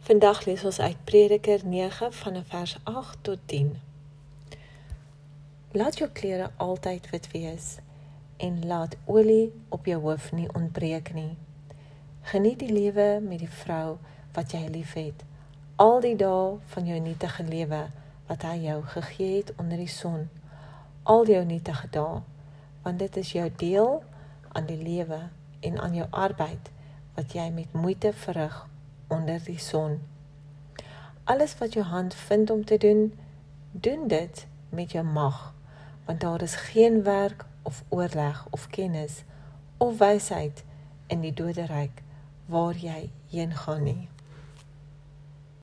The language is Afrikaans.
Vandag lees ons uit Prediker 9 van vers 8 tot 10. Laat jou klere altyd wit wees en laat olie op jou hoof nie ontbreek nie. Geniet die lewe met die vrou wat jy liefhet. Al die dae van jou nietige lewe wat hy jou gegee het onder die son. Al jou nietige dae, want dit is jou deel aan die lewe en aan jou arbeid wat jy met moeite verrig onder die son. Alles wat jou hand vind om te doen, doen dit met jou mag, want daar is geen werk of oorleg of kennis of wysheid in die doderyk waar jy heen gaan nie.